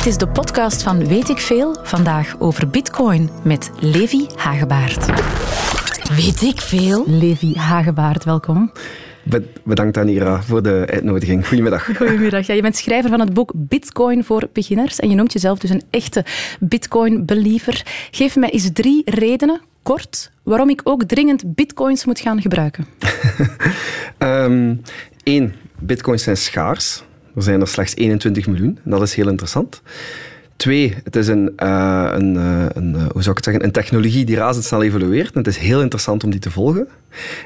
Dit is de podcast van Weet ik Veel. Vandaag over Bitcoin met Levi Hagebaard. Weet ik veel? Levi Hagebaard, welkom. Bedankt Anira voor de uitnodiging. Goedemiddag. Goedemiddag. Ja, je bent schrijver van het boek Bitcoin voor beginners en je noemt jezelf dus een echte Bitcoin-believer. Geef mij eens drie redenen, kort, waarom ik ook dringend bitcoins moet gaan gebruiken. Eén, ehm, bitcoins zijn schaars. Er zijn er slechts 21 miljoen. En dat is heel interessant. Twee, het is een, uh, een, uh, een, uh, hoe zou ik het zeggen, een technologie die razendsnel evolueert. En het is heel interessant om die te volgen.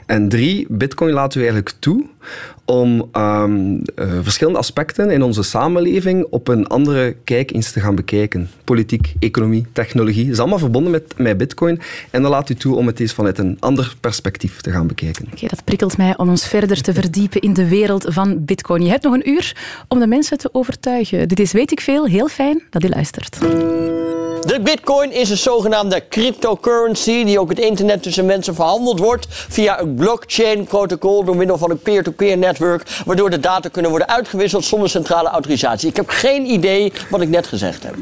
En drie, Bitcoin laten we eigenlijk toe om um, verschillende aspecten in onze samenleving op een andere kijk eens te gaan bekijken. Politiek, economie, technologie, is allemaal verbonden met, met Bitcoin. En dat laat u toe om het eens vanuit een ander perspectief te gaan bekijken. Oké, dat prikkelt mij om ons verder te verdiepen in de wereld van Bitcoin. Je hebt nog een uur om de mensen te overtuigen. Dit is Weet ik Veel, heel fijn dat u luistert. De bitcoin is een zogenaamde cryptocurrency die ook het internet tussen mensen verhandeld wordt via een blockchain protocol door middel van een peer-to-peer netwerk waardoor de data kunnen worden uitgewisseld zonder centrale autorisatie. Ik heb geen idee wat ik net gezegd heb.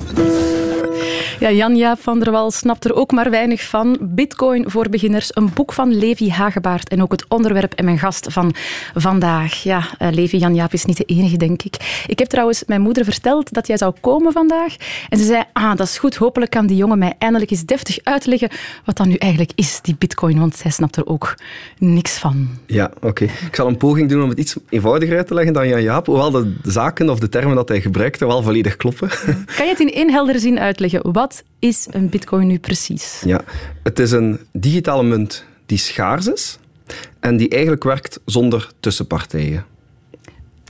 Ja, Jan-Jaap van der Wal snapt er ook maar weinig van. Bitcoin voor beginners, een boek van Levi Hagebaard en ook het onderwerp en mijn gast van vandaag. Ja, uh, Levi Jan-Jaap is niet de enige, denk ik. Ik heb trouwens mijn moeder verteld dat jij zou komen vandaag. En ze zei, ah, dat is goed, hopelijk kan die jongen mij eindelijk eens deftig uitleggen wat dan nu eigenlijk is, die bitcoin, want zij snapt er ook niks van. Ja, oké. Ik zal een poging doen om het iets eenvoudiger uit te leggen dan Jan-Jaap, hoewel de zaken of de termen dat hij gebruikte wel volledig kloppen. Kan je het in één heldere zin uitleggen? Wat is een bitcoin nu precies? Ja, het is een digitale munt die schaars is en die eigenlijk werkt zonder tussenpartijen.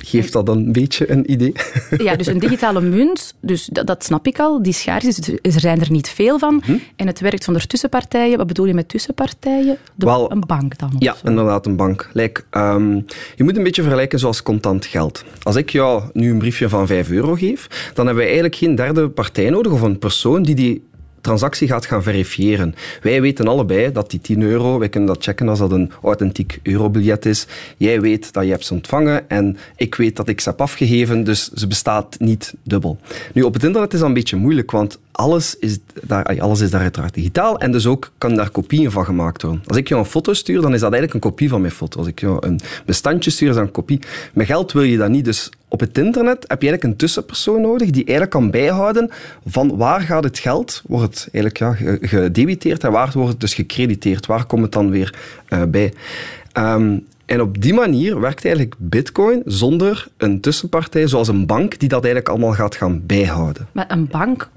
Geeft dat een beetje een idee? Ja, dus een digitale munt, dus dat, dat snap ik al, die schaars is, er zijn er niet veel van. Hm? En het werkt zonder tussenpartijen. Wat bedoel je met tussenpartijen? De, een bank dan? Ja, inderdaad, een bank. Like, um, je moet een beetje vergelijken zoals contant geld. Als ik jou nu een briefje van 5 euro geef, dan hebben we eigenlijk geen derde partij nodig of een persoon die die transactie gaat gaan verifiëren. Wij weten allebei dat die 10 euro, wij kunnen dat checken als dat een authentiek eurobiljet is. Jij weet dat je hebt ze ontvangen en ik weet dat ik ze heb afgegeven, dus ze bestaat niet dubbel. Nu, op het internet is dat een beetje moeilijk, want alles is daar, alles is daar uiteraard digitaal en dus ook kan daar kopieën van gemaakt worden. Als ik jou een foto stuur, dan is dat eigenlijk een kopie van mijn foto. Als ik jou een bestandje stuur, is dat een kopie. Met geld wil je dat niet, dus op het internet heb je eigenlijk een tussenpersoon nodig die eigenlijk kan bijhouden van waar gaat het geld, wordt het eigenlijk ja, gedebiteerd en waar wordt het dus gecrediteerd, waar komt het dan weer uh, bij. Um, en op die manier werkt eigenlijk Bitcoin zonder een tussenpartij, zoals een bank, die dat eigenlijk allemaal gaat gaan bijhouden. Maar een bank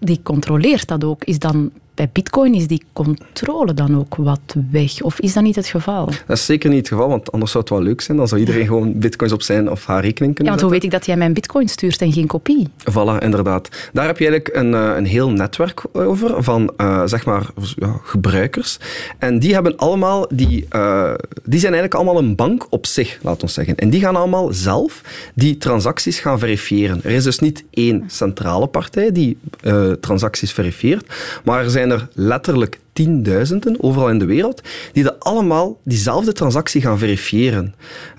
die controleert dat ook. Is dan bij Bitcoin is die controle dan ook wat weg? Of is dat niet het geval? Dat is zeker niet het geval, want anders zou het wel leuk zijn. Dan zou iedereen gewoon Bitcoins op zijn of haar rekening kunnen Ja, want hoe weet ik dat jij mijn Bitcoin stuurt en geen kopie? Voilà, inderdaad. Daar heb je eigenlijk een, eh, een heel netwerk over van uh, zeg maar ja, gebruikers. En die hebben allemaal die, uh, die zijn eigenlijk allemaal een bank op zich, laten we zeggen. En die gaan allemaal zelf die transacties gaan verifiëren. Er is dus niet één centrale partij die transacties verifieert, maar er zijn er letterlijk tienduizenden overal in de wereld die dat allemaal diezelfde transactie gaan verifiëren.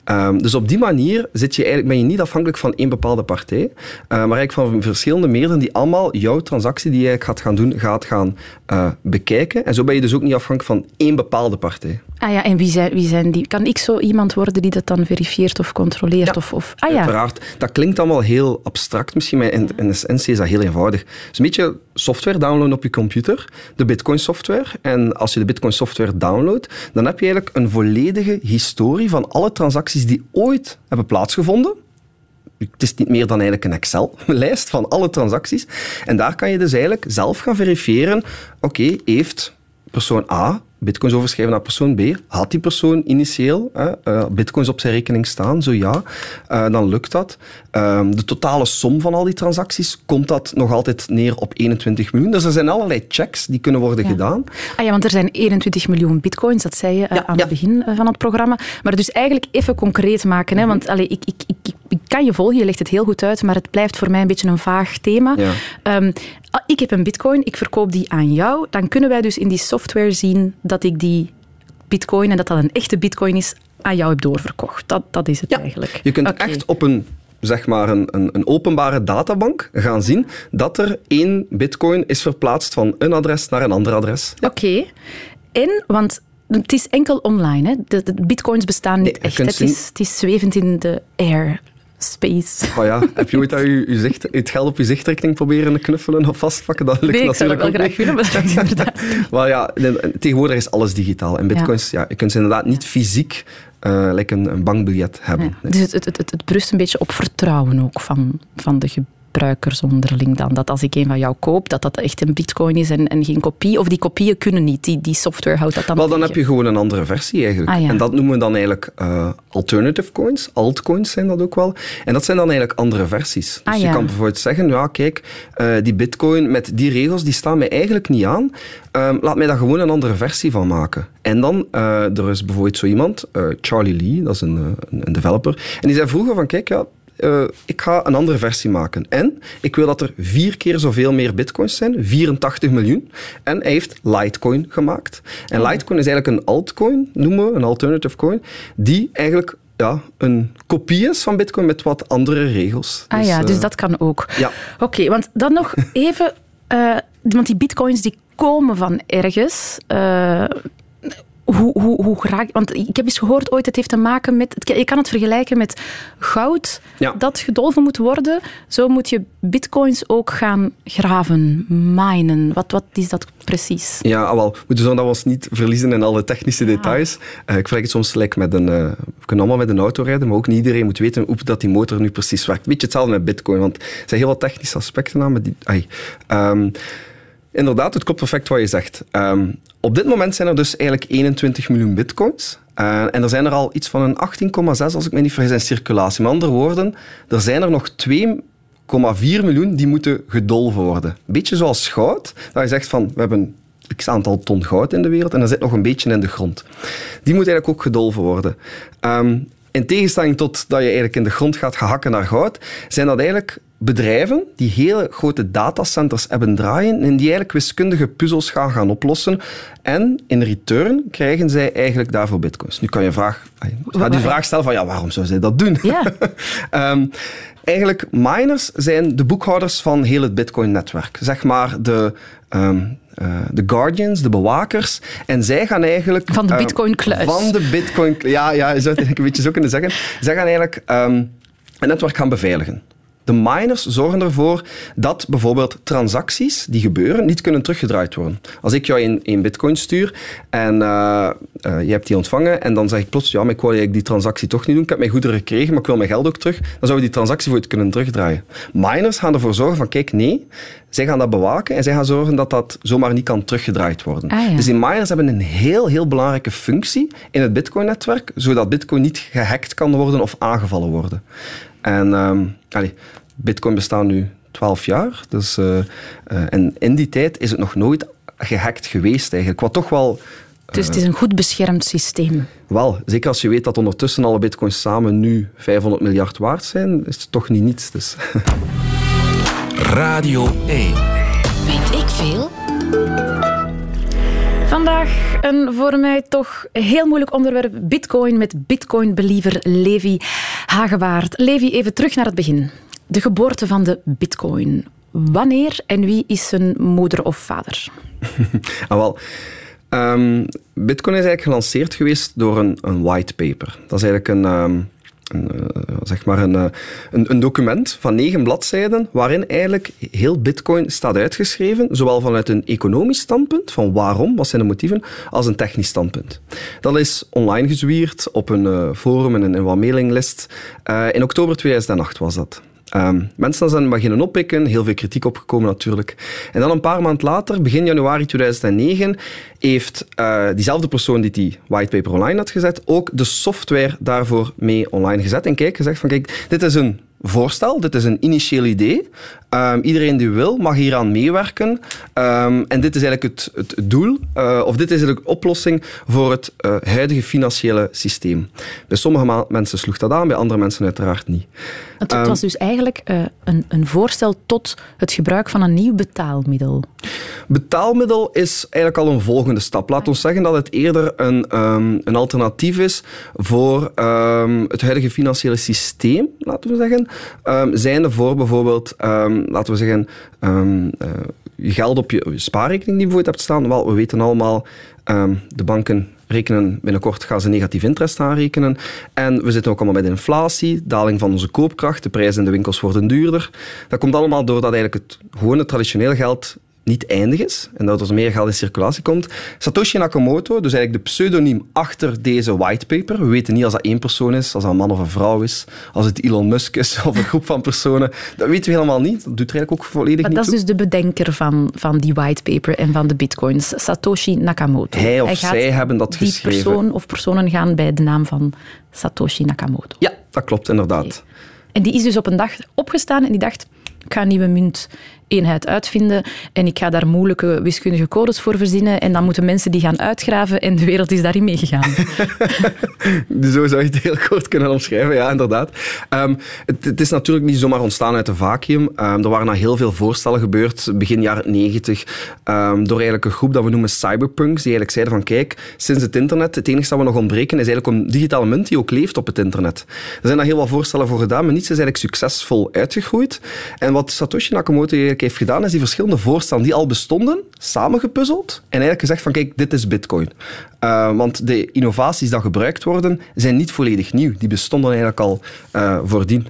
Um, dus op die manier zit je eigenlijk, ben je niet afhankelijk van één bepaalde partij, uh, maar eigenlijk van verschillende meerderen die allemaal jouw transactie die je eigenlijk gaat gaan doen, gaat gaan uh, bekijken. En zo ben je dus ook niet afhankelijk van één bepaalde partij. Ah ja, en wie zijn, wie zijn die? Kan ik zo iemand worden die dat dan verifieert of controleert? Ja, of, of, ah ja, uiteraard. Dat klinkt allemaal heel abstract misschien, maar in, in essentie is dat heel eenvoudig. Het is een beetje software downloaden op je computer, de Bitcoin software. En als je de Bitcoin software downloadt, dan heb je eigenlijk een volledige historie van alle transacties die ooit hebben plaatsgevonden. Het is niet meer dan eigenlijk een Excel-lijst van alle transacties. En daar kan je dus eigenlijk zelf gaan verifiëren, oké, heeft persoon A bitcoins overschrijven naar persoon B. Had die persoon initieel hè, uh, bitcoins op zijn rekening staan? Zo ja, uh, dan lukt dat. Uh, de totale som van al die transacties, komt dat nog altijd neer op 21 miljoen? Dus er zijn allerlei checks die kunnen worden ja. gedaan. Ah ja, want er zijn 21 miljoen bitcoins, dat zei je ja, aan ja. het begin van het programma. Maar dus eigenlijk even concreet maken, hè, want allee, ik, ik, ik, ik kan je volgen, je legt het heel goed uit, maar het blijft voor mij een beetje een vaag thema. Um, ik heb een bitcoin, ik verkoop die aan jou, dan kunnen wij dus in die software zien dat ik die bitcoin, en dat dat een echte bitcoin is, aan jou heb doorverkocht. Dat, dat is het ja, eigenlijk. Je kunt okay. echt op een zeg maar een, een, een, openbare databank gaan zien dat er één bitcoin is verplaatst van een adres naar een ander adres. Oké. En, want het is enkel online, hè? De, de bitcoins bestaan niet echt. Het is, het is zwevend in de air space. Oh ja, heb je ooit je, je zicht, het geld op je zichtrekening proberen knuffelen of vastpakken? Dat lukt nee, natuurlijk ik zou dat wel graag willen, maar inderdaad. maar ja, tegenwoordig is alles digitaal. En bitcoins, ja. je kunt ze inderdaad niet fysiek uh, een, een bankbiljet hebben. Dus het, het, het, het, brust een beetje op vertrouwen ook van, van de gebruikers onderling dan. Dat als ik een van jou koop, dat dat echt een bitcoin is en, en geen kopie. Of die kopieën kunnen niet, die, die software houdt dat dan Wel, dan heb je gewoon een andere versie eigenlijk. Ah, en dat noemen we dan eigenlijk uh, alternative coins. Altcoins zijn dat ook wel. En dat zijn dan eigenlijk andere versies. Dus ah, je kan bijvoorbeeld zeggen, ja kijk, uh, die bitcoin met die regels, die staan mij eigenlijk niet aan. Um, laat mij daar gewoon een andere versie van maken. En dan, uh, er is bijvoorbeeld zo iemand, Charlie Lee, dat is een, een developer, en die zei vroeger van, kijk, ja, uh, ik ga een andere versie maken. En ik wil dat er vier keer zoveel meer bitcoins zijn, 84 miljoen. En hij heeft Litecoin gemaakt. En Litecoin is eigenlijk een altcoin, noemen we, een alternative coin, die eigenlijk ja, een kopie is van Bitcoin met wat andere regels. Ah dus, ja, dus uh, dat kan ook. Ja. Oké, want dan nog even, uh, want die Bitcoins die komen van ergens. Uh, hoe, hoe, hoe graag... Want ik heb eens gehoord ooit, het heeft te maken met... Je kan het vergelijken met goud dat gedolven moet worden. Zo moet je bitcoins ook gaan graven, minen. Wat, wat is dat precies? Ja, wel, we zullen dat ons niet verliezen in alle technische details. Uh, ik vergelijk het soms like met een... Uh, we kunnen allemaal met een auto rijden, maar ook niet iedereen moet weten hoe dat die motor nu precies werkt. Beetje hetzelfde met bitcoin, want er zijn heel wat technische aspecten aan. Met die, um, Inderdaad, het klopt perfect wat je zegt. Um, op dit moment zijn er dus eigenlijk 21 miljoen bitcoins. Uh, en er zijn er al iets van een 18,6, als ik me niet vergis, in circulatie. Met andere woorden, er zijn er nog 2,4 miljoen die moeten gedolven worden. Beetje zoals goud, dat je zegt van, we hebben x aantal ton goud in de wereld en er zit nog een beetje in de grond. Die moet eigenlijk ook gedolven worden. Um, in tegenstelling tot dat je eigenlijk in de grond gaat gehakken naar goud, zijn dat eigenlijk bedrijven die hele grote datacenters hebben draaien en die eigenlijk wiskundige puzzels gaan gaan oplossen. En in return krijgen zij eigenlijk daarvoor bitcoins. Nu kan je vraag, ga die vraag stellen van ja, waarom zou zij dat doen? Ja. um, eigenlijk, miners zijn de boekhouders van heel het bitcoin-netwerk. Zeg maar de... Um, uh, de guardians, de bewakers. En zij gaan eigenlijk... Van de bitcoin-kluis. van de bitcoin... Ja, ja, je zou het een beetje zo kunnen zeggen. Zij gaan eigenlijk um, een netwerk gaan beveiligen. De miners zorgen ervoor dat bijvoorbeeld transacties die gebeuren niet kunnen teruggedraaid worden. Als ik jou een, bitcoin stuur en uh, uh, je hebt die ontvangen en dan zeg ik plots, ja, maar ik wil die transactie toch niet doen, ik heb mijn goederen gekregen, maar ik wil mijn geld ook terug, dan zouden we die transactie voor je kunnen terugdraaien. Miners gaan ervoor zorgen van, kijk, nee, zij gaan dat bewaken en zij gaan zorgen dat dat zomaar niet kan teruggedraaid worden. Ah, dus die miners hebben een heel, heel belangrijke functie in het bitcoin-netwerk, zodat bitcoin niet gehackt kan worden of aangevallen worden. En um, Bitcoin bestaat nu 12 jaar. Dus, uh, uh, en in die tijd is het nog nooit gehackt geweest eigenlijk. Wat toch wel... Dus het is een goed beschermd systeem. Wel, zeker als je weet dat ondertussen alle bitcoins samen nu 500 miljard waard zijn, is het toch niet niets. Dus. Radio 1. Weet ik veel? Vandaag een voor mij toch heel moeilijk onderwerp. Bitcoin met Bitcoin-believer Levi Hagewaard. Levi, even terug naar het begin. De geboorte van de Bitcoin. Wanneer en wie is zijn moeder of vader? ah, wel. Um, Bitcoin is eigenlijk gelanceerd geweest door een, een white paper. Dat is eigenlijk een, um, een, uh, zeg maar een, uh, een, een, document van negen bladzijden waarin eigenlijk heel Bitcoin staat uitgeschreven, zowel vanuit een economisch standpunt, van waarom, wat zijn de motieven, als een technisch standpunt. Dat is online gezwierd op een uh, forum en een, wat mailinglist. in oktober 2008 was dat. Um, mensen zijn beginnen oppikken, heel veel kritiek opgekomen natuurlijk. En dan een paar maanden later, begin januari 2009, heeft uh, diezelfde persoon die die whitepaper online had gezet, ook de software daarvoor mee online gezet. En kijk, gezegd van kijk, dit is een voorstel, dit is een initieel idee. Ehm, iedereen die wil mag hieraan meewerken. Ehm, en dit is eigenlijk het, het doel, uh, of dit is eigenlijk de oplossing voor het uh, huidige financiële systeem. Bij sommige mensen sloeg dat aan, bij andere mensen uiteraard niet. Het, het was dus eigenlijk uh, een, een voorstel tot het gebruik van een nieuw betaalmiddel. Betaalmiddel is eigenlijk al een volgende stap. Laat ons zeggen dat het eerder een, um, een alternatief is voor het huidige financiële systeem, laten we zeggen. Zijnde voor bijvoorbeeld, laten we zeggen, uh, je geld op je, spaarrekening die je bijvoorbeeld hebt staan. Wel, we weten allemaal, de banken rekenen binnenkort gaan ze negatief interest aanrekenen. En we zitten ook allemaal de inflatie, daling van onze koopkracht, de prijzen in de winkels worden duurder. Dat komt allemaal doordat eigenlijk het gewone traditioneel geld niet eindig is en dat er meer geld in circulatie komt. Satoshi Nakamoto, dus eigenlijk de pseudoniem achter deze whitepaper. We weten niet als dat één persoon is, als dat een man of een vrouw is, als het Elon Musk is of een groep van personen. Dat weten we helemaal niet. Dat doet er eigenlijk ook volledig maar niet dat is dus de bedenker van, van die whitepaper en van de bitcoins, Satoshi Nakamoto. Hij of Hij zij hebben dat die geschreven. Die persoon of personen gaan bij de naam van Satoshi Nakamoto. Ja, dat klopt inderdaad. Okay. En die is dus op een dag opgestaan en die dacht, ik ga een nieuwe munt eenheid uitvinden en ik ga daar moeilijke wiskundige codes voor verzinnen en dan moeten mensen die gaan uitgraven en de wereld is daarin meegegaan. Zo zou je het heel kort kunnen omschrijven, ja, inderdaad. Um, het, het, is natuurlijk niet zomaar ontstaan uit een vacuüm. Um, er waren al heel veel voorstellen gebeurd, begin jaren negentig, um, door eigenlijk een groep dat we noemen cyberpunks, die eigenlijk zeiden van kijk, sinds het internet, het enige dat we nog ontbreken is eigenlijk een digitale munt die ook leeft op het internet. Er zijn daar heel wat voorstellen voor gedaan, maar niets is eigenlijk succesvol uitgegroeid. En wat Satoshi Nakamoto eigenlijk heeft gedaan, is die verschillende voorstellen die al bestonden, samengepuzzeld en eigenlijk gezegd van kijk, dit is bitcoin. Uh, want de innovaties die gebruikt worden, zijn niet volledig nieuw. Die bestonden eigenlijk al uh, voordien.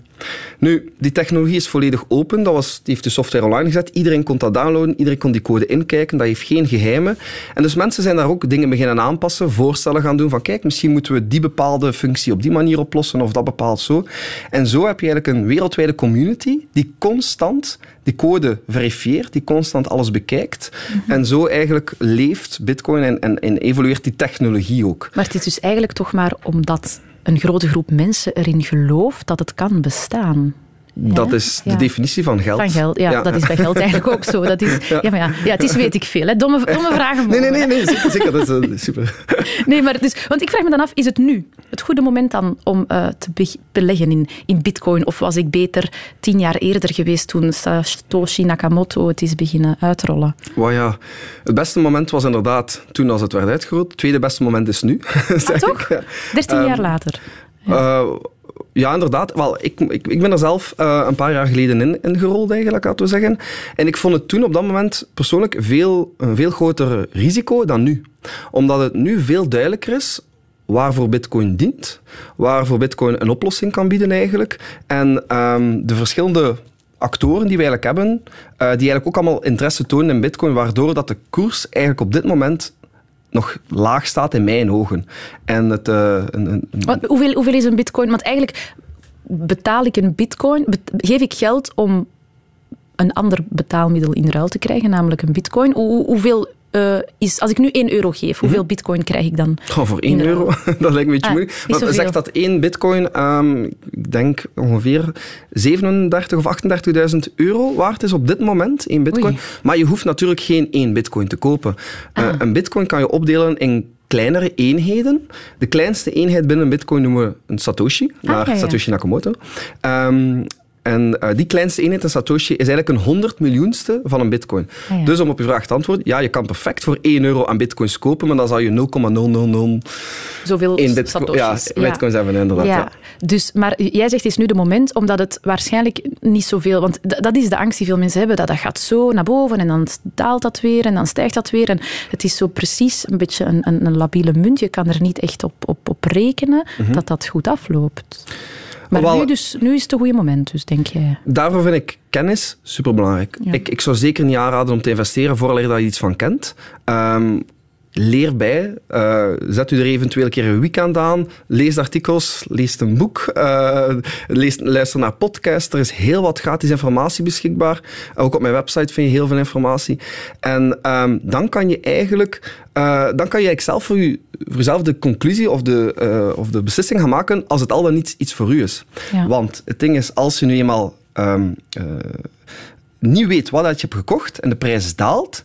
Nu, die technologie is volledig open. Dat was, die heeft de software online gezet. Iedereen kon dat downloaden, iedereen kon die code inkijken. Dat heeft geen geheimen. En dus mensen zijn daar ook dingen beginnen aanpassen, voorstellen gaan doen van kijk, misschien moeten we die bepaalde functie op die manier oplossen of dat bepaald zo. En zo heb je eigenlijk een wereldwijde community die constant die code verifieert, die constant alles bekijkt. Mm -hmm. En zo eigenlijk leeft Bitcoin en, en, en evolueert die technologie ook. Maar het is dus eigenlijk toch maar omdat een grote groep mensen erin gelooft dat het kan bestaan. Dat ja? is de definitie van geld. Van geld, ja, ja, Dat is bij geld eigenlijk ook zo. Dat is, ja. maar ja, ja, het is weet ik veel. Hè. Domme, domme vragen. Nee, nee, nee, nee zeker, zeker, dat is uh, super. Nee, maar dus, want ik vraag me dan af, is het nu het goede moment dan om uh, te be beleggen in, in bitcoin? Of was ik beter tien jaar eerder geweest toen Satoshi Nakamoto het is beginnen uitrollen? Well, ja, het beste moment was inderdaad toen als het werd uitgerold. Het tweede beste moment is nu. Ah, toch? Dertien jaar later. Ja. Uh, ja, inderdaad. Wel, ik, ik, ik ben er zelf uh, een paar jaar geleden in, gerold, eigenlijk, laten we zeggen. En ik vond het toen op dat moment persoonlijk veel, een veel groter risico dan nu. Omdat het nu veel duidelijker is waarvoor Bitcoin dient, waarvoor Bitcoin een oplossing kan bieden eigenlijk. En um, de verschillende actoren die we eigenlijk hebben, uh, die eigenlijk ook allemaal interesse tonen in Bitcoin, waardoor dat de koers eigenlijk op dit moment nog laag staat in mijn ogen. En het, uh, een, een... Wat, hoeveel, hoeveel is een bitcoin? Want eigenlijk betaal ik een bitcoin, geef ik geld om een ander betaalmiddel in ruil te krijgen, namelijk een bitcoin. Hoe, hoeveel uh, is, als ik nu 1 euro geef, hoeveel bitcoin krijg ik dan? Oh, voor 1 euro? dat lijkt me een beetje ah, moeilijk. Maar zegt dat 1 bitcoin, um, ik denk ongeveer 37 of 38.000 euro waard is op dit moment, 1 bitcoin. Oei. Maar je hoeft natuurlijk geen 1 bitcoin te kopen. Uh, ah. Een bitcoin kan je opdelen in kleinere eenheden. De kleinste eenheid binnen bitcoin noemen we een satoshi, naar ah, ja, ja. Satoshi Nakamoto. Um, en uh, die kleinste eenheid, een Satoshi, is eigenlijk een honderd miljoenste van een bitcoin. Ah, ja. Dus om op je vraag te antwoorden, ja, je kan perfect voor 1 euro aan bitcoins kopen, maar dan zal je 0,000 Zoveel bitco Satoshis. Ja, bitcoins hebben, inderdaad. Ja. ja. Dus, maar jij zegt, het is nu de moment, omdat het waarschijnlijk niet zoveel... Want dat is de angst die veel mensen hebben, dat dat gaat zo naar boven en dan daalt dat weer en dan stijgt dat weer. En het is zo precies een beetje een, een, een labiele munt. Je kan er niet echt op, op, op rekenen mm -hmm. dat dat goed afloopt. Maar Wel, nu, dus, nu is het een goede moment, dus denk jij? Daarvoor vind ik kennis superbelangrijk. Ja. Ik, ik zou zeker niet aanraden om te investeren voordat je iets van kent. Um, leer bij. Uh, zet u er eventueel een keer een weekend aan. Lees artikels, lees een boek, uh, lees, luister naar podcasts. Er is heel wat gratis informatie beschikbaar. Ook op mijn website vind je heel veel informatie. En um, dan kan je eigenlijk, uh, dan kan je zelf voor, u, voor jezelf de conclusie of de, of de beslissing gaan maken als het al dan niet iets voor u is. Ja. Want het ding is, als je nu eenmaal um, niet weet wat je hebt gekocht en de prijs daalt,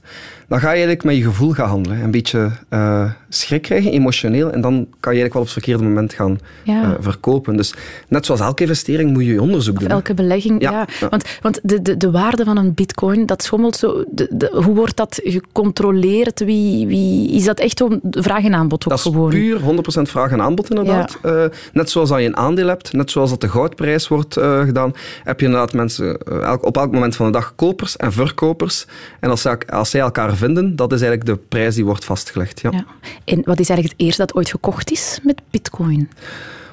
dan ga je eigenlijk met je gevoel gaan handelen. Een beetje uh, schrik krijgen, emotioneel, en dan kan je eigenlijk wel op het verkeerde moment gaan uh, verkopen. Dus net zoals elke investering moet je je onderzoek of doen. elke belegging, ja. Want, want de, de, de waarde van een bitcoin, dat schommelt zo... De, de, hoe wordt dat gecontroleerd? Wie, wie, is dat echt om vraag en aanbod ook dat gewoon? Dat is puur 100% vraag en aanbod, inderdaad. Ja. Uh, net zoals dat je een aandeel hebt, net zoals dat de goudprijs wordt gedaan, heb je inderdaad mensen elk, op elk moment van de dag kopers en verkopers. En als, als zij elkaar vinden, dat is eigenlijk de prijs die wordt vastgelegd. Ja. ja. En wat is eigenlijk het eerste dat ooit gekocht is met bitcoin?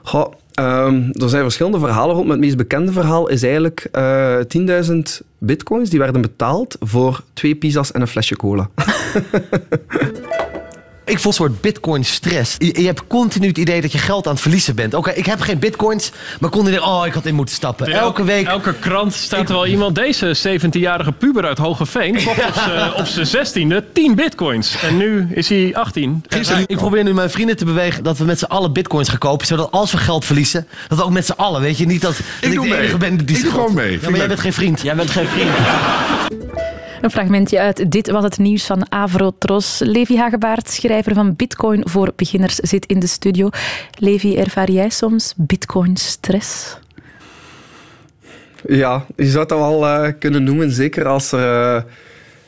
Goh, um, er zijn verschillende verhalen rond. Maar het meest bekende verhaal is eigenlijk uh, 10.000 bitcoins die werden betaald voor twee pizza's en een flesje cola. Ik voel een soort bitcoin-stress. Je, je, hebt continu het idee dat je geld aan het verliezen bent. Oké, okay, ik heb geen bitcoins, maar continu oh, ik had in moeten stappen. Elke week... Elke krant staat ik... er wel iemand, deze 17-jarige puber uit Hogeveen... kocht op zijn 16e 10 bitcoins. En nu is hij 18. Gisteren, ik probeer nu mijn vrienden te bewegen dat we met z'n allen bitcoins gaan kopen. Zodat als we geld verliezen, dat we ook met z'n allen, weet je. Niet dat, dat ik, ik de enige ben die Ik doe gewoon mee. Ja, maar jij bent geen vriend. Jij bent geen vriend. Een fragmentje uit Dit was het nieuws van Avrotros. Levi Hagebaard, schrijver van Bitcoin voor beginners, zit in de studio. Levi, ervaar jij soms Bitcoin-stress? Ja, je zou het wel uh, kunnen noemen. Zeker als er... Uh,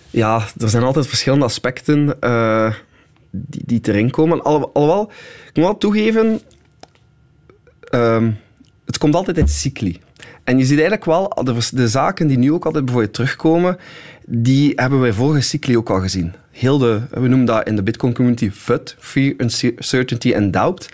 ja, er zijn altijd verschillende aspecten uh, die, die erin komen. Al, alhoewel, ik moet wel toegeven... Um, het komt altijd in cycli. En je ziet eigenlijk wel, de, de, zaken die nu ook altijd bijvoorbeeld terugkomen, die hebben wij vorige cycli ook al gezien. Heel de, we noemen dat in de Bitcoin community FUD, Fear, Uncertainty and Doubt.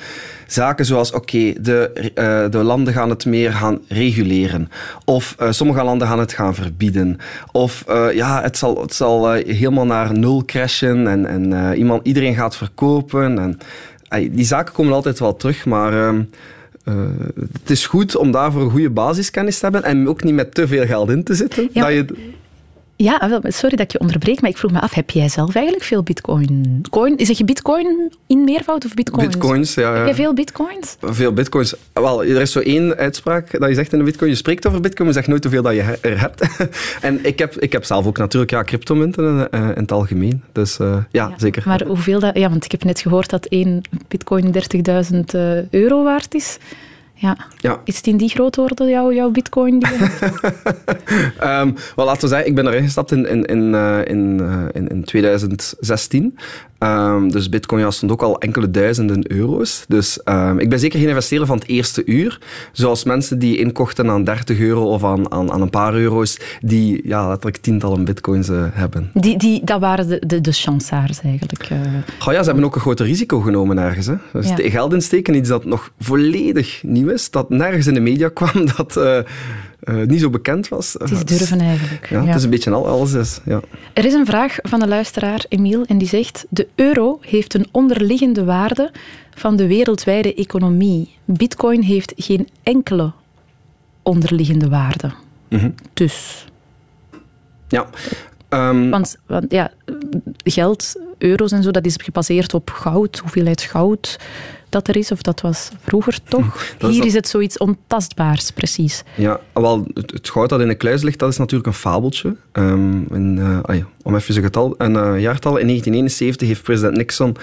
Zaken zoals, oké, de, uh, de landen gaan het meer gaan reguleren. Of uh, sommige landen gaan het gaan verbieden. Of uh, ja, het zal, het zal helemaal naar nul crashen en, en iemand, iedereen gaat verkopen. En, die zaken komen altijd wel terug, maar... Uh, het is goed om daarvoor een goede basiskennis te hebben en ook niet met te veel geld in te zitten. Ja. Dat je... Ja, sorry dat ik je onderbreek, maar ik vroeg me af, heb jij zelf eigenlijk veel bitcoin? Coin, zeg je bitcoin in meervoud of bitcoins? Bitcoins, ja. Heb jij veel bitcoins? Veel bitcoins. Wel, er is zo één uitspraak dat je zegt in de bitcoin, je spreekt over bitcoin, maar zegt nooit hoeveel dat je er hebt. en ik heb, ik heb zelf ook natuurlijk ja, cryptomunten in, uh, in het algemeen. Dus uh, ja, ja, zeker. Maar hoeveel dat... Ja, want ik heb net gehoord dat één bitcoin 30.000 uh, euro waard is. Ja. ja. Is het in die grootorde, jouw, jouw bitcoin? Die um, wel, laten we zeggen, ik ben erin gestapt in, in, in, uh, in, uh, in, in 2016. Um, dus bitcoin ja, stond ook al enkele duizenden euro's. Dus um, ik ben zeker geen investeerder van het eerste uur. Zoals mensen die inkochten aan 30 euro of aan, aan, aan een paar euro's, die ja, letterlijk tientallen bitcoins uh, hebben. Die, die, dat waren de, de, de chansaars eigenlijk. Goh, ja, ze hebben ook een groot risico genomen ergens. Hè. Dus ja. geld insteken, iets dat nog volledig nieuw is, dat nergens in de media kwam, dat... Uh, niet zo bekend was. Het is durven eigenlijk. Ja, ja. Het is een beetje al, alles is. Ja. Er is een vraag van een luisteraar, Emiel, en die zegt: De euro heeft een onderliggende waarde van de wereldwijde economie. Bitcoin heeft geen enkele onderliggende waarde. Mm -hmm. Dus. Ja. Um, want, want ja, geld, euro's en zo, dat is gebaseerd op goud, hoeveelheid goud dat er is, of dat was vroeger toch. Hier is, is het zoiets ontastbaars, precies. Ja, wel, het, het, goud dat in de kluis ligt, dat is natuurlijk een fabeltje. Um, in, uh, ah ja, om even een, getal, een uh, jaartal, in 1971 heeft president Nixon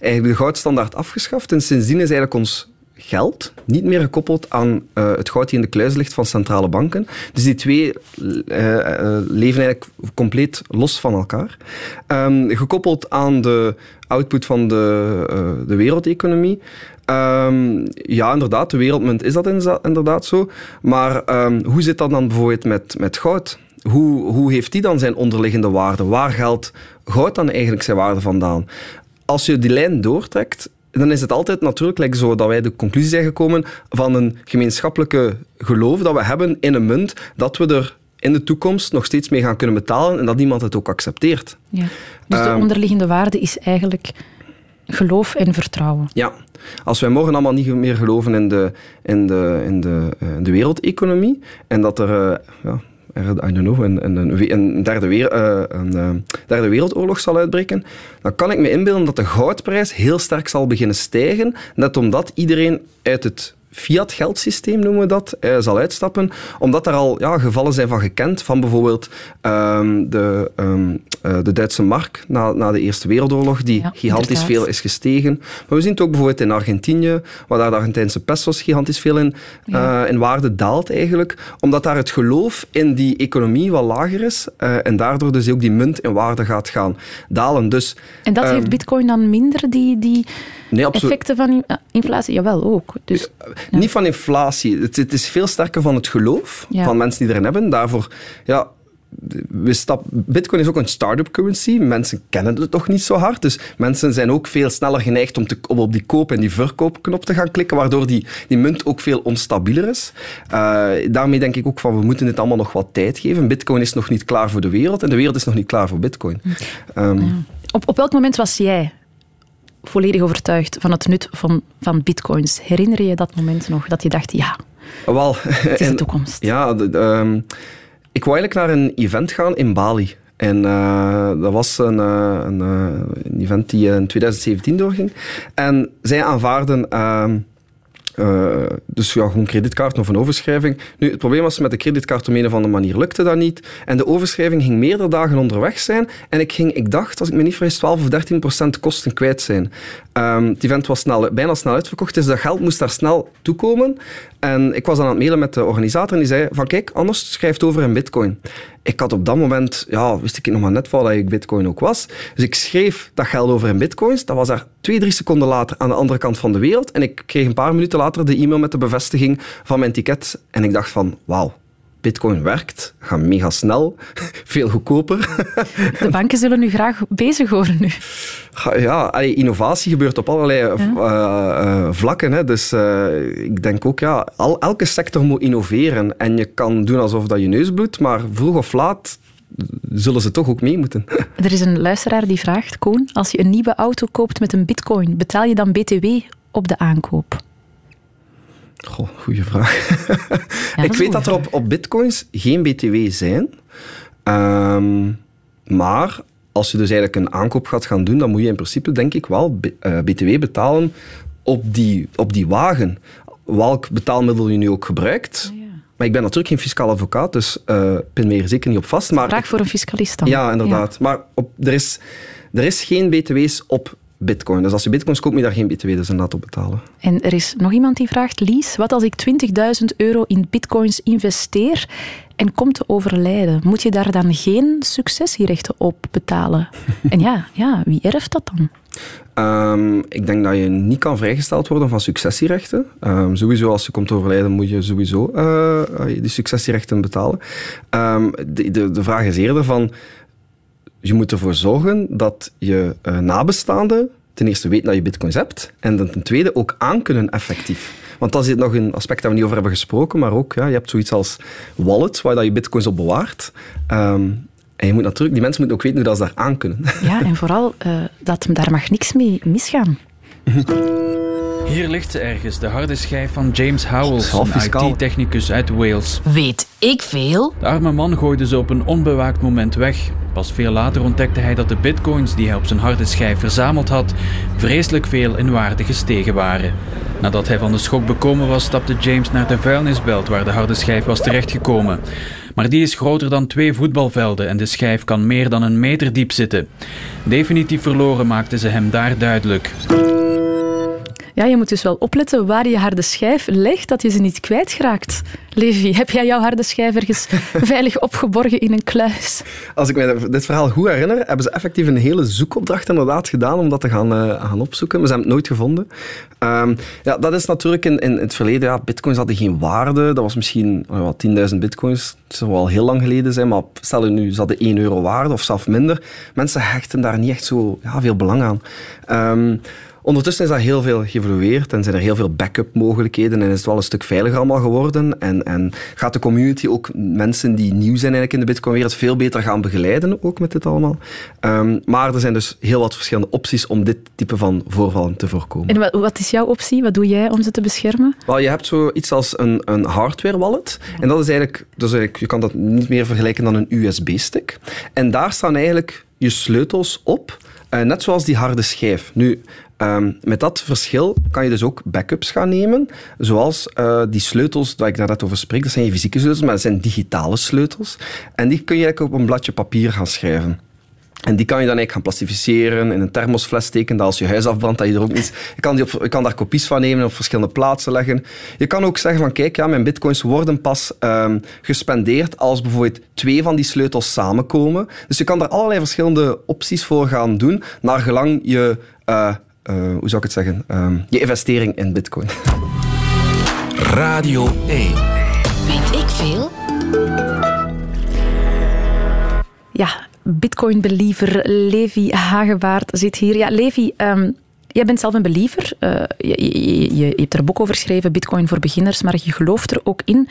eigenlijk de goudstandaard afgeschaft. En sindsdien is eigenlijk ons geld niet meer gekoppeld aan uh, het goud die in de kluis ligt van centrale banken. Dus die twee uh, uh, leven eigenlijk compleet los van elkaar. Um, gekoppeld aan de output van de, de wereldeconomie. Um, ja, inderdaad, de wereldmunt is dat inderdaad zo. Maar um, hoe zit dat dan bijvoorbeeld met, met goud? Hoe, hoe heeft die dan zijn onderliggende waarde? Waar geldt goud dan eigenlijk zijn waarde vandaan? Als je die lijn doortrekt, dan is het altijd natuurlijk like zo dat wij de conclusie zijn gekomen van een gemeenschappelijke geloof dat we hebben in een munt, dat we er in de toekomst nog steeds mee gaan kunnen betalen en dat iemand het ook accepteert. Ja. Dus de um, onderliggende waarde is eigenlijk geloof en vertrouwen. Ja. Als wij morgen allemaal niet meer geloven in de, in de, in de, in de wereldeconomie en dat er... Uh, ja, I don't know, een, een, een, derde, weer, uh, een uh, derde wereldoorlog zal uitbreken, dan kan ik me inbeelden dat de goudprijs heel sterk zal beginnen stijgen, net omdat iedereen uit het fiat geldsysteem, noemen we dat, uh, zal uitstappen, omdat er al ja, gevallen zijn van gekend, van bijvoorbeeld um, de, um, uh, de Duitse mark na, na de Eerste Wereldoorlog, die ja, gigantisch inderdaad. veel is gestegen. Maar we zien het ook bijvoorbeeld in Argentinië, waar daar de Argentijnse pesos gigantisch veel in, ja. uh, in waarde daalt eigenlijk, omdat daar het geloof in die economie wat lager is en daardoor dus ook die munt in waarde gaat gaan dalen. Dus, en dat heeft bitcoin dan minder, die... die nee, effecten van inflatie? Jawel, ook. Dus, ja. Niet van inflatie. Het, het, is veel sterker van het geloof ja. van mensen die erin hebben. Daarvoor, ja, we stap, Bitcoin is ook een start-up currency. Mensen kennen het toch niet zo hard. Dus mensen zijn ook veel sneller geneigd om, te, om op die koop- en die verkoopknop te gaan klikken, waardoor die, die munt ook veel onstabieler is. Uh, daarmee denk ik ook van, we moeten dit allemaal nog wat tijd geven. Bitcoin is nog niet klaar voor de wereld en de wereld is nog niet klaar voor Bitcoin. Um, ja. op, op welk moment was jij volledig overtuigd van het nut van, van bitcoins. Herinner je dat moment nog, dat je dacht, ja, Wel, het is de toekomst? Ja, de, um, ik wou eigenlijk naar een event gaan in Bali. En uh, dat was een, uh, een, uh, een, event die in 2017 doorging. En zij aanvaarden... Ehm, uh, dus ja, gewoon creditkaart of een overschrijving. Nu, het probleem was met de creditkaart om een of andere manier lukte dat niet. En de overschrijving ging meerdere dagen onderweg zijn. En ik, ging, ik dacht, als ik me niet vergis, 12 of 13 procent kosten kwijt zijn. Um, het event was snel, bijna snel uitverkocht, dus dat geld moest daar snel toekomen. En ik was dan aan het mailen met de organisator en die zei van kijk, anders schrijf het over in bitcoin. Ik had op dat moment, ja, wist ik nog maar net dat ik bitcoin ook was. Dus ik schreef dat geld over in bitcoins. Dat was daar twee, drie seconden later aan de andere kant van de wereld. En ik kreeg een paar minuten later de e-mail met de bevestiging van mijn ticket. En ik dacht van, wauw, Bitcoin werkt, gaat mega snel, veel goedkoper. De banken zullen nu graag bezig horen nu. Ja, innovatie gebeurt op allerlei ja. uh, uh, vlakken. Hè. Dus uh, ik denk ook, ja, al, elke sector moet innoveren. En je kan doen alsof dat je neus bloedt, maar vroeg of laat zullen ze toch ook mee moeten. Er is een luisteraar die vraagt, Koen, als je een nieuwe auto koopt met een bitcoin, betaal je dan btw op de aankoop? Goh, goede vraag. Ja, ik weet dat er op, op bitcoins geen btw zijn. Um, maar als je dus eigenlijk een aankoop gaat gaan doen, dan moet je in principe denk ik wel btw betalen op die, op die wagen. Welk betaalmiddel je nu ook gebruikt. Ja. Maar ik ben natuurlijk geen fiscaal advocaat, dus uh, pin me er zeker niet op vast. Maar Vraag voor een fiscalist dan. Ja, inderdaad. Ja. Maar op, er, is, er is geen btw's op bitcoin. Dus als je bitcoins koopt, moet je daar geen btw dus inderdaad op betalen. En er is nog iemand die vraagt, Lies, wat als ik 20.000 euro in bitcoins investeer en kom te overlijden? Moet je daar dan geen successierechten op betalen? en ja, ja, wie erft dat dan? Um, ik denk dat je niet kan vrijgesteld worden van successierechten. Um, sowieso, als je komt te overlijden, moet je sowieso uh, die successierechten betalen. Um, de, de, de vraag is eerder van je moet ervoor zorgen dat je uh, nabestaanden ten eerste weten dat je bitcoins hebt en dan ten tweede ook aan kunnen effectief. Want dat is nog een aspect dat we niet over hebben gesproken, maar ook, ja, je hebt zoiets als wallet, waar dat je bitcoins op bewaart. Um, en je moet natuurlijk, die mensen moeten ook weten hoe dat ze daar aan kunnen. Ja, en vooral, uh, dat daar mag niks mee misgaan. Hier ligt ze ergens, de harde schijf van James Howells, een IT-technicus uit Wales. Weet ik veel? De arme man gooide ze op een onbewaakt moment weg. Pas veel later ontdekte hij dat de bitcoins die hij op zijn harde schijf verzameld had, vreselijk veel in waarde gestegen waren. Nadat hij van de schok bekomen was, stapte James naar de vuilnisbelt waar de harde schijf was terechtgekomen. Maar die is groter dan twee voetbalvelden en de schijf kan meer dan een meter diep zitten. Definitief verloren maakten ze hem daar duidelijk. Ja, je moet dus wel opletten waar je harde schijf legt, dat je ze niet kwijtraakt. Levi, heb jij jouw harde schijf ergens veilig opgeborgen in een kluis? Als ik me dit verhaal goed herinner, hebben ze effectief een hele zoekopdracht inderdaad gedaan om dat te gaan, uh, gaan opzoeken. Maar ze hebben het nooit gevonden. Um, ja, dat is natuurlijk in, in het verleden, ja, bitcoins hadden geen waarde. Dat was misschien uh, 10.000 bitcoins. Dat zou wel heel lang geleden zijn, maar stel je nu, ze hadden 1 euro waarde of zelfs minder. Mensen hechten daar niet echt zo ja, veel belang aan. Um, Ondertussen is dat heel veel geëvolueerd en zijn er heel veel backup mogelijkheden en is het wel een stuk veiliger allemaal geworden. En, en gaat de community ook mensen die nieuw zijn eigenlijk in de Bitcoin-wereld veel beter gaan begeleiden ook met dit allemaal. Um, maar er zijn dus heel wat verschillende opties om dit type van voorvallen te voorkomen. En wat, wat is jouw optie? Wat doe jij om ze te beschermen? Wel, je hebt zoiets als een, een hardware wallet. En dat is eigenlijk, dus eigenlijk, je kan dat niet meer vergelijken dan een USB-stick. En daar staan eigenlijk je sleutels op, uh, net zoals die harde schijf. Nu, Ehm, met dat verschil kan je dus ook backups gaan nemen, zoals uh, die sleutels waar ik daar net over spreek. Dat zijn geen fysieke sleutels, maar dat zijn digitale sleutels. En die kun je eigenlijk op een bladje papier gaan schrijven. En die kan je dan eigenlijk gaan plastificeren, in een thermosfles steken, dat als je huis afbrandt, dat je er ook niet... Je kan, die op, je kan daar kopies van nemen, op verschillende plaatsen leggen. Je kan ook zeggen van, kijk, ja, mijn bitcoins worden pas um, gespendeerd als bijvoorbeeld twee van die sleutels samenkomen. Dus je kan daar allerlei verschillende opties voor gaan doen, naar gelang je... Uh, hoe zou ik het zeggen? Um, je investering in bitcoin. Radio 1. Weet ik veel? Ja, Bitcoin-believer Levi Hagewaard zit hier. Ja, Levi, um, jij bent zelf een believer. Uh, je, je, je, hebt er een boek over geschreven, Bitcoin voor beginners, maar je gelooft er ook in.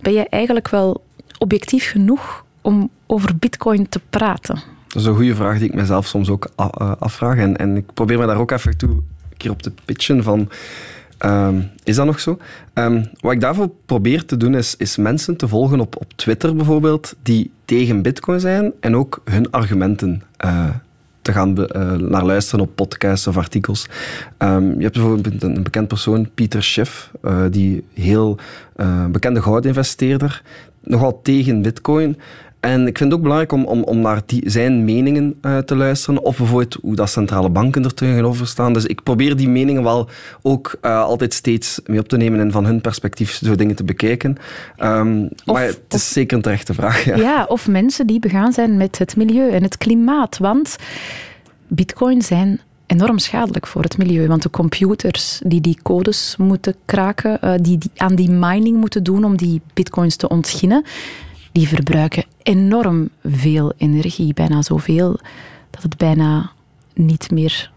Ben je eigenlijk wel objectief genoeg om over Bitcoin te praten? Dat is een goede vraag die ik mezelf soms ook eh, afvraag. En, en ik probeer me daar ook even toe, een keer op te pitchen van... Um, is dat nog zo? Um, wat ik daarvoor probeer te doen, is, is mensen te volgen op, op Twitter bijvoorbeeld, die tegen bitcoin zijn en ook hun argumenten uh, te gaan uh, naar luisteren op podcasts of artikels. Um, je hebt bijvoorbeeld een, bekend persoon, Pieter Schiff, die heel bekende goudinvesteerder, nogal tegen bitcoin. En ik vind het ook belangrijk om, om, om naar die, zijn meningen uh, te luisteren. Of bijvoorbeeld hoe dat centrale banken er tegenover staan. Dus ik probeer die meningen wel ook uh, altijd steeds mee op te nemen en van hun perspectief zo dingen te bekijken. Um, of, maar het is of, zeker een terechte vraag. Ja. ja, of mensen die begaan zijn met het milieu en het klimaat. Want bitcoin zijn enorm schadelijk voor het milieu. Want de computers die die codes moeten kraken, uh, die, die aan die mining moeten doen om die bitcoins te ontginnen, die verbruiken enorm veel energie. Bijna zoveel dat het bijna niet meer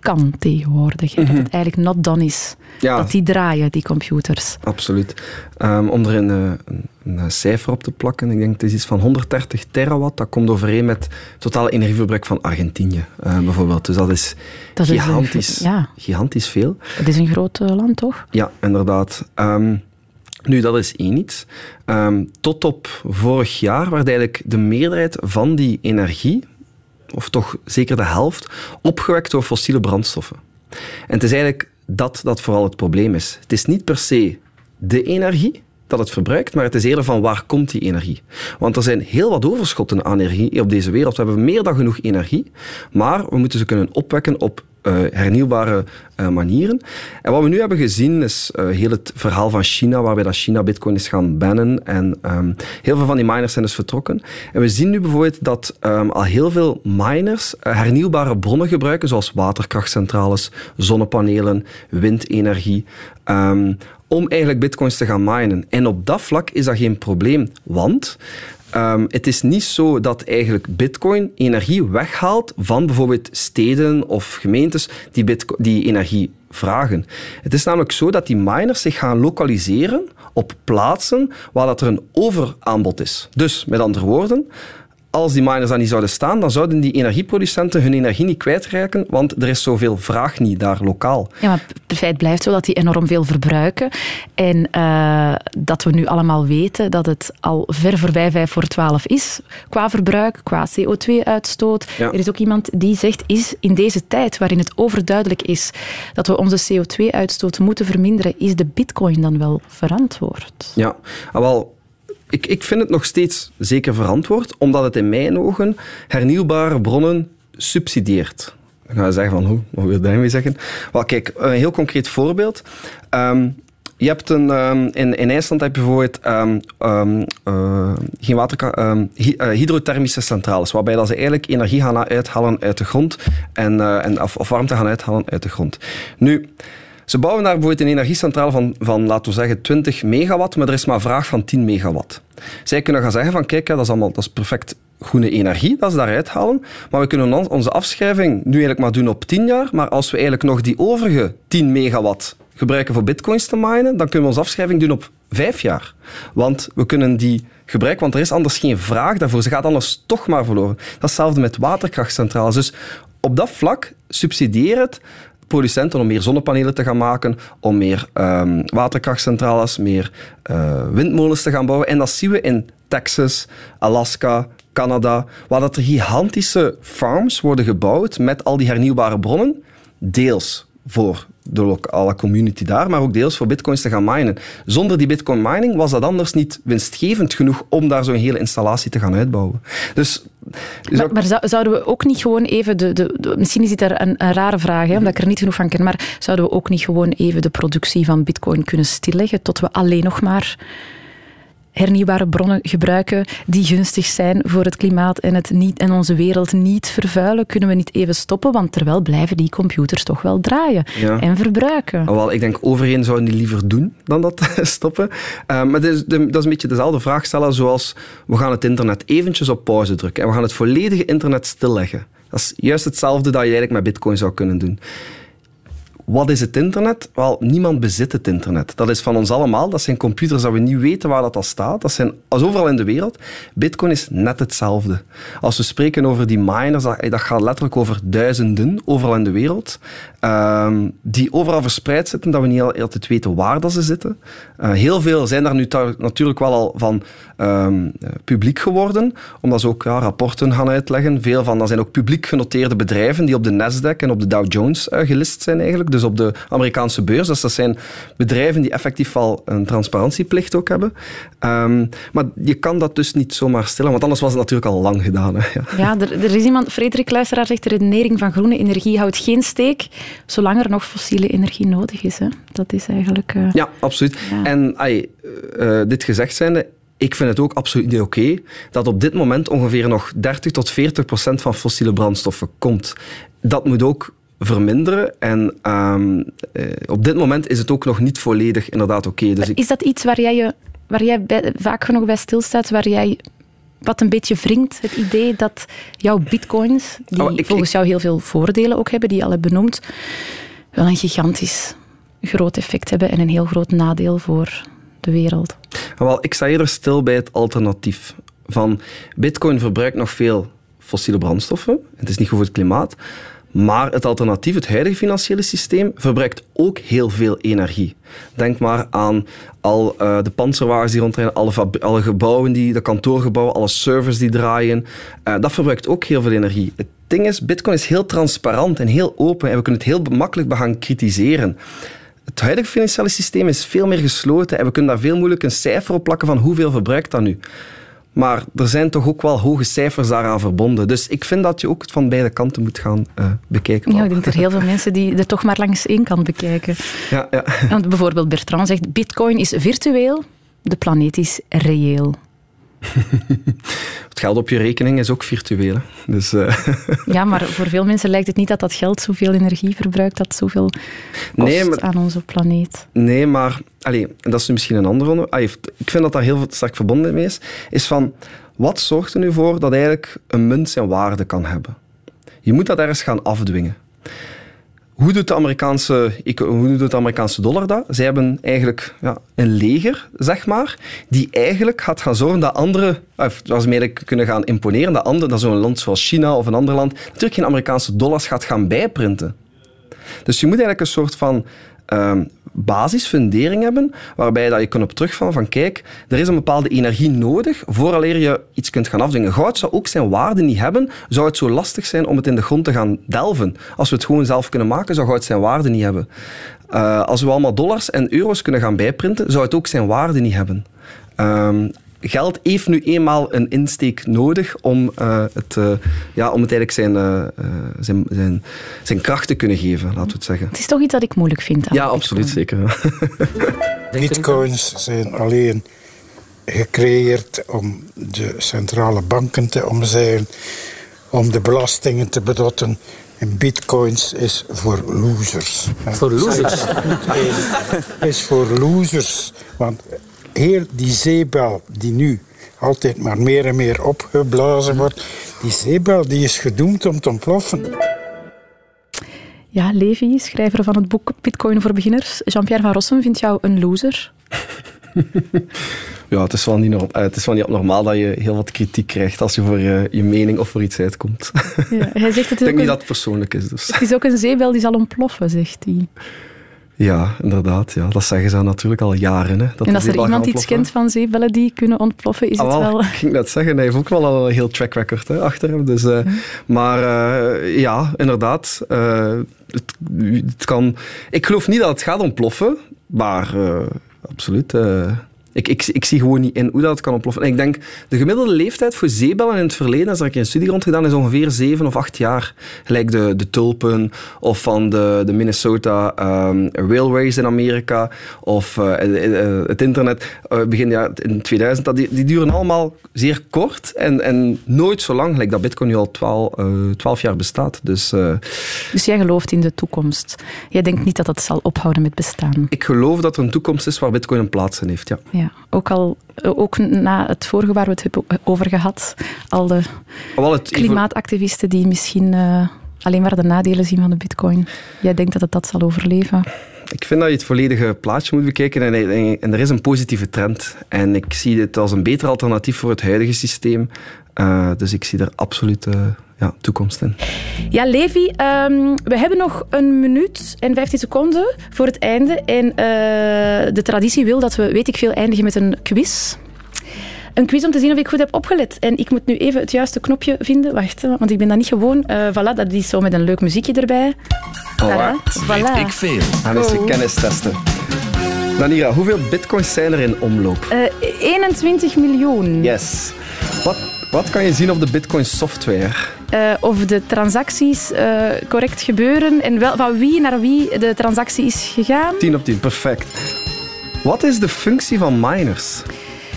kan tegenwoordig. Mm -hmm. Dat het eigenlijk not done is. Ja. Dat die draaien, die computers. Absoluut. Um, om er een, een, een, cijfer op te plakken, ik denk het is iets van 130 terawatt. Dat komt overeen met het totale energieverbruik van Argentinië, uh, bijvoorbeeld. Dus dat is dat gigantisch, is een, ja. gigantisch veel. Het is een groot uh, land, toch? Ja, inderdaad. Um, nu, dat is één iets. Um, tot op vorig jaar werd eigenlijk de meerderheid van die energie, of toch zeker de helft, opgewekt door fossiele brandstoffen. En het is eigenlijk dat dat vooral het probleem is. Het is niet per se de energie dat het verbruikt, maar het is eerder van waar komt die energie. Want er zijn heel wat overschotten aan energie op deze wereld. We hebben meer dan genoeg energie, maar we moeten ze kunnen opwekken op uh, hernieuwbare uh, manieren. En wat we nu hebben gezien is uh, heel het verhaal van China, waarbij dat China bitcoin is gaan bannen. En um, heel veel van die miners zijn dus vertrokken. En we zien nu bijvoorbeeld dat um, al heel veel miners hernieuwbare bronnen gebruiken, zoals waterkrachtcentrales, zonnepanelen, windenergie. Um, om eigenlijk bitcoins te gaan minen. En op dat vlak is dat geen probleem, want Um, het is niet zo dat eigenlijk bitcoin energie weghaalt van bijvoorbeeld steden of gemeentes die, die energie vragen. Het is namelijk zo dat die miners zich gaan lokaliseren op plaatsen waar dat er een overaanbod is. Dus, met andere woorden, als die miners daar niet zouden staan, dan zouden die energieproducenten hun energie niet kwijtraken, want er is zoveel vraag niet daar lokaal. Ja, maar het feit blijft wel dat die enorm veel verbruiken. En uh, dat we nu allemaal weten dat het al ver voorbij 5 voor 12 is, qua verbruik, qua CO2-uitstoot. Ja. Er is ook iemand die zegt, is in deze tijd waarin het overduidelijk is dat we onze CO2-uitstoot moeten verminderen, is de bitcoin dan wel verantwoord? Ja, ah, wel ik, ik vind het nog steeds zeker verantwoord, omdat het in mijn ogen hernieuwbare bronnen subsidieert. Dan ga je zeggen van, hoe, wat wil je daarmee zeggen? Wel, kijk, een heel concreet voorbeeld. Um, je hebt een, um, in, in IJsland heb je bijvoorbeeld um, uh, geen water, uh, hydrothermische centrales, waarbij dat ze eigenlijk energie gaan uithalen uit de grond en, uh, en, of, of warmte gaan uithalen uit de grond. Nu, ze bouwen daar bijvoorbeeld een energiecentrale van, van, laten we zeggen, 20 megawatt, maar er is maar vraag van 10 megawatt. Zij kunnen gaan zeggen van, kijk, dat is allemaal dat is perfect groene energie dat ze daaruit halen, maar we kunnen onze afschrijving nu eigenlijk maar doen op 10 jaar, maar als we eigenlijk nog die overige 10 megawatt gebruiken voor bitcoins te minen, dan kunnen we onze afschrijving doen op 5 jaar. Want we kunnen die gebruiken, want er is anders geen vraag daarvoor. Ze gaat anders toch maar verloren. Dat is hetzelfde met waterkrachtcentrales. Dus op dat vlak subsidieert het producenten om meer zonnepanelen te gaan maken, om meer um, waterkrachtcentrales, meer uh, windmolens te gaan bouwen. En dat zien we in Texas, Alaska, Canada, waar dat er gigantische farms worden gebouwd met al die hernieuwbare bronnen deels voor de lokale community daar, maar ook deels voor bitcoins te gaan minen. Zonder die bitcoin mining was dat anders niet winstgevend genoeg om daar zo'n hele installatie te gaan uitbouwen. Dus, Maar, ook- maar zou- zouden we ook niet gewoon even de... de, de- misschien is dit er een, een rare vraag, hè, omdat ik er niet genoeg van ken, maar zouden we ook niet gewoon even de productie van bitcoin kunnen stilleggen tot we alleen nog maar hernieuwbare bronnen gebruiken die gunstig zijn voor het klimaat en, het niet, en onze wereld niet vervuilen? Kunnen we niet even stoppen? Want terwijl blijven die computers toch wel draaien Ja. en verbruiken. Alhoewel, ik denk overeen zou die liever doen dan dat stoppen. Eh, maar dat is, dat is een beetje dezelfde vraag stellen zoals we gaan het internet eventjes op pauze drukken en we gaan het volledige internet stilleggen. Dat is juist hetzelfde dat je eigenlijk met bitcoin zou kunnen doen. Wat is het internet? Wel, niemand bezit het internet. Dat is van ons allemaal. Dat zijn computers dat we niet weten waar dat al staat. Dat zijn als overal in de wereld. Bitcoin is net hetzelfde. Als we spreken over die miners, dat, dat gaat letterlijk over duizenden overal in de wereld. Ehm, die overal verspreid zitten, dat we niet al- altijd weten waar dat ze zitten. Eh, heel veel zijn daar nu natuurlijk wel al van ehm, eh, publiek geworden, omdat ze ook ja, rapporten gaan uitleggen. Veel van dat zijn ook publiek genoteerde bedrijven die op de Nasdaq en op de Dow Jones eh, gelist zijn eigenlijk, dus op de Amerikaanse beurs. Dus dat zijn bedrijven die effectief al een transparantieplicht ook hebben. Ehm, maar je kan dat dus niet zomaar stillen, want anders was het natuurlijk al lang gedaan. Hè. Ja. Ja, er, er is iemand, Frederik Luisteraar zegt, de redenering van groene energie houdt geen steek, zolang er nog fossiele energie nodig is. Hè. Dat is eigenlijk... eh, Ja, absoluut. Ja. En ai, eh, dit gezegd zijnde, ik vind het ook absoluut niet oké dat op dit moment ongeveer nog 30 tot 40 procent van fossiele brandstoffen komt. Dat moet ook verminderen. En ehm, eh, op dit moment is het ook nog niet volledig inderdaad oké. Dus Is dat iets waar jij, je, waar jij bij- vaak genoeg bij stilstaat, waar jij wat een beetje wringt, het idee dat jouw bitcoins, die Oh, ik- volgens ik- jou heel veel voordelen ook hebben, die je al hebt benoemd, wel een gigantisch groot effect hebben en een heel groot nadeel voor de wereld? Wel, ik sta eerder stil bij het alternatief. Van Bitcoin verbruikt nog veel fossiele brandstoffen. Het is niet goed voor het klimaat. Maar het alternatief, het huidige financiële systeem, verbruikt ook heel veel energie. Denk maar aan al eh, de panzerwagens die rondrijden, alle, alle gebouwen, die, de kantoorgebouwen, alle servers die draaien. Eh, dat verbruikt ook heel veel energie. Het ding is, Bitcoin is heel transparant en heel open en we kunnen het heel makkelijk gaan kritiseren. Het huidige financiële systeem is veel meer gesloten en we kunnen daar veel moeilijk een cijfer op plakken van hoeveel verbruikt dat nu. Maar er zijn toch ook wel hoge cijfers daaraan verbonden. Dus ik vind dat je ook het van beide kanten moet gaan eh, bekijken. Ja, ik denk dat er heel veel mensen die er toch maar langs één kant bekijken. ja, ja. Want bijvoorbeeld Bertrand zegt, bitcoin is virtueel, de planeet is reëel. Het geld op je rekening is ook virtueel. hè. Dus, eh, Ja, maar voor veel mensen lijkt het niet dat dat geld zoveel energie verbruikt, dat zoveel kost Nee, maar- aan onze planeet. Nee, maar allee, en dat is nu misschien een ander onderwerp. Ik vind dat daar heel sterk verbonden mee is. Is van, wat zorgt er nu voor dat eigenlijk een munt zijn waarde kan hebben? Je moet dat ergens gaan afdwingen. Hoe doet de Amerikaanse, hoe doet de Amerikaanse dollar dat? Zij hebben eigenlijk ja, een leger, zeg maar, die eigenlijk gaat gaan zorgen dat andere, of dat ze kunnen gaan imponeren, dat, andere, dat zo'n land zoals China of een ander land natuurlijk geen Amerikaanse dollars gaat gaan bijprinten. Dus je moet eigenlijk een soort van basisfundering hebben, waarbij dat je kunt op terugvallen van kijk, er is een bepaalde energie nodig vooraleer je iets kunt gaan afdwingen. Goud zou ook zijn waarde niet hebben, zou het zo lastig zijn om het in de grond te gaan delven. Als we het gewoon zelf kunnen maken, zou goud zijn waarde niet hebben. Eh, als we allemaal dollars en euro's kunnen gaan bijprinten, zou het ook zijn waarde niet hebben. Ehm, geld heeft nu eenmaal een insteek nodig om, eh, het, eh, ja, om het eigenlijk zijn, eh, zijn, zijn, zijn kracht te kunnen geven, laten we het zeggen. Het is toch iets dat ik moeilijk vind. Ja, bitcoin. absoluut, zeker. Bitcoins zijn alleen gecreëerd om de centrale banken te omzeilen, om de belastingen te bedotten. En bitcoins is voor losers. Voor losers? Is voor losers. Want heel die zeebel die nu altijd maar meer en meer opgeblazen wordt, die zeebel die is gedoemd om te ontploffen. Ja, Levi, schrijver van het boek Bitcoin voor beginners. Jean-Pierre van Rossum vindt jou een loser. Ja, het is, wel niet, norm- eh, het is wel niet normaal dat je heel wat kritiek krijgt als je voor je, je mening of voor iets uitkomt. Ja, hij zegt het ik denk niet een, dat het persoonlijk is. Dus. het is ook een zeebel die zal ontploffen, zegt hij. Ja, inderdaad. Ja. Dat zeggen ze natuurlijk al jaren. Hè, dat en als er iemand iets kent van zeebellen die kunnen ontploffen, is Ah, het wel, wel... Ik ging net zeggen, hij heeft ook wel al een heel track record hè, achter hem. Dus, eh, Maar eh, ja, inderdaad. eh, het, het kan... Ik geloof niet dat het gaat ontploffen, maar absoluut. Ik, ik, ik zie gewoon niet in hoe dat kan ontploffen. En ik denk, de gemiddelde leeftijd voor zeebellen in het verleden, als ik een studie rond gedaan, is ongeveer zeven of acht jaar. Gelijk de, de tulpen of van de, de Minnesota ehm, Railways in Amerika of eh, eh, eh, het internet eh, begin jaar in 2000. Dat die, die duren allemaal zeer kort en, en nooit zo lang, gelijk dat Bitcoin nu al 12, eh, 12 jaar bestaat. Dus Dus jij gelooft in de toekomst. Jij denkt niet dat het zal ophouden met bestaan. ik geloof dat er een toekomst is waar Bitcoin een plaats in heeft. Ja. Ja, ook al ook na het vorige waar we het hebben over gehad, al de klimaatactivisten die misschien eh, alleen maar de nadelen zien van de bitcoin. Jij denkt dat het dat zal overleven? Ik vind dat je het volledige plaatje moet bekijken en, en, en er is een positieve trend. En ik zie dit als een beter alternatief voor het huidige systeem. Eh, dus ik zie er absoluut eh, ja, toekomst in. Ja, Levi, ehm, we hebben nog een minuut en 15 seconden voor het einde. En eh, de traditie wil dat we, weet ik veel, eindigen met een quiz. Een quiz om te zien of ik goed heb opgelet. En ik moet nu even het juiste knopje vinden. Wacht, want ik ben dat niet gewoon. Eh voilà, dat is zo met een leuk muziekje erbij. Alright. Voilà. voilà. veel. Gaan we eens je kennis testen. Danira, hoeveel bitcoins zijn er in omloop? Eh, 21 miljoen. Yes. Wat, wat kan je zien op de bitcoin software? Eh, of de transacties eh, correct gebeuren en wel, van wie naar wie de transactie is gegaan. 10 op 10, perfect. Wat is de functie van miners?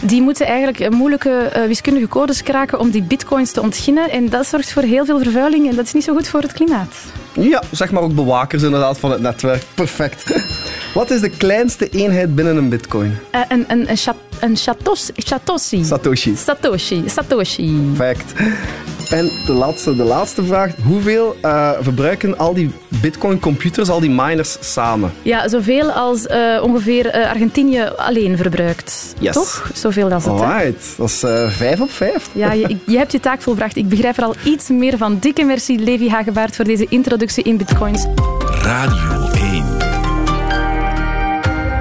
Die moeten eigenlijk moeilijke eh, wiskundige codes kraken om die bitcoins te ontginnen. En dat zorgt voor heel veel vervuiling en dat is niet zo goed voor het klimaat. Ja, zeg maar ook bewakers inderdaad van het netwerk. Perfect. Wat is de kleinste eenheid binnen een bitcoin? Eh, een een, een, chat, een chatos, Satoshi. Satoshi. Satoshi. Satoshi. Perfect. En de laatste, de laatste vraag. Hoeveel eh, verbruiken al die bitcoin-computers, al die miners samen? Ja, zoveel als eh, ongeveer eh, Argentinië alleen verbruikt. Yes. Toch? Zoveel als het. hè? Alright, dat is eh, vijf op vijf. Ja, je, je hebt je taak volbracht. Ik begrijp er al iets meer van. Dikke merci, Levi Hagebaard, voor deze introductie in bitcoins. Radio 1.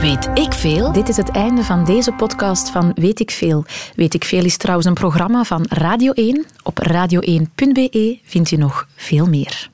Weet ik veel? Dit is het einde van deze podcast van Weet ik Veel. Weet ik Veel is trouwens een programma van Radio 1. Op radio1.be vindt u nog veel meer.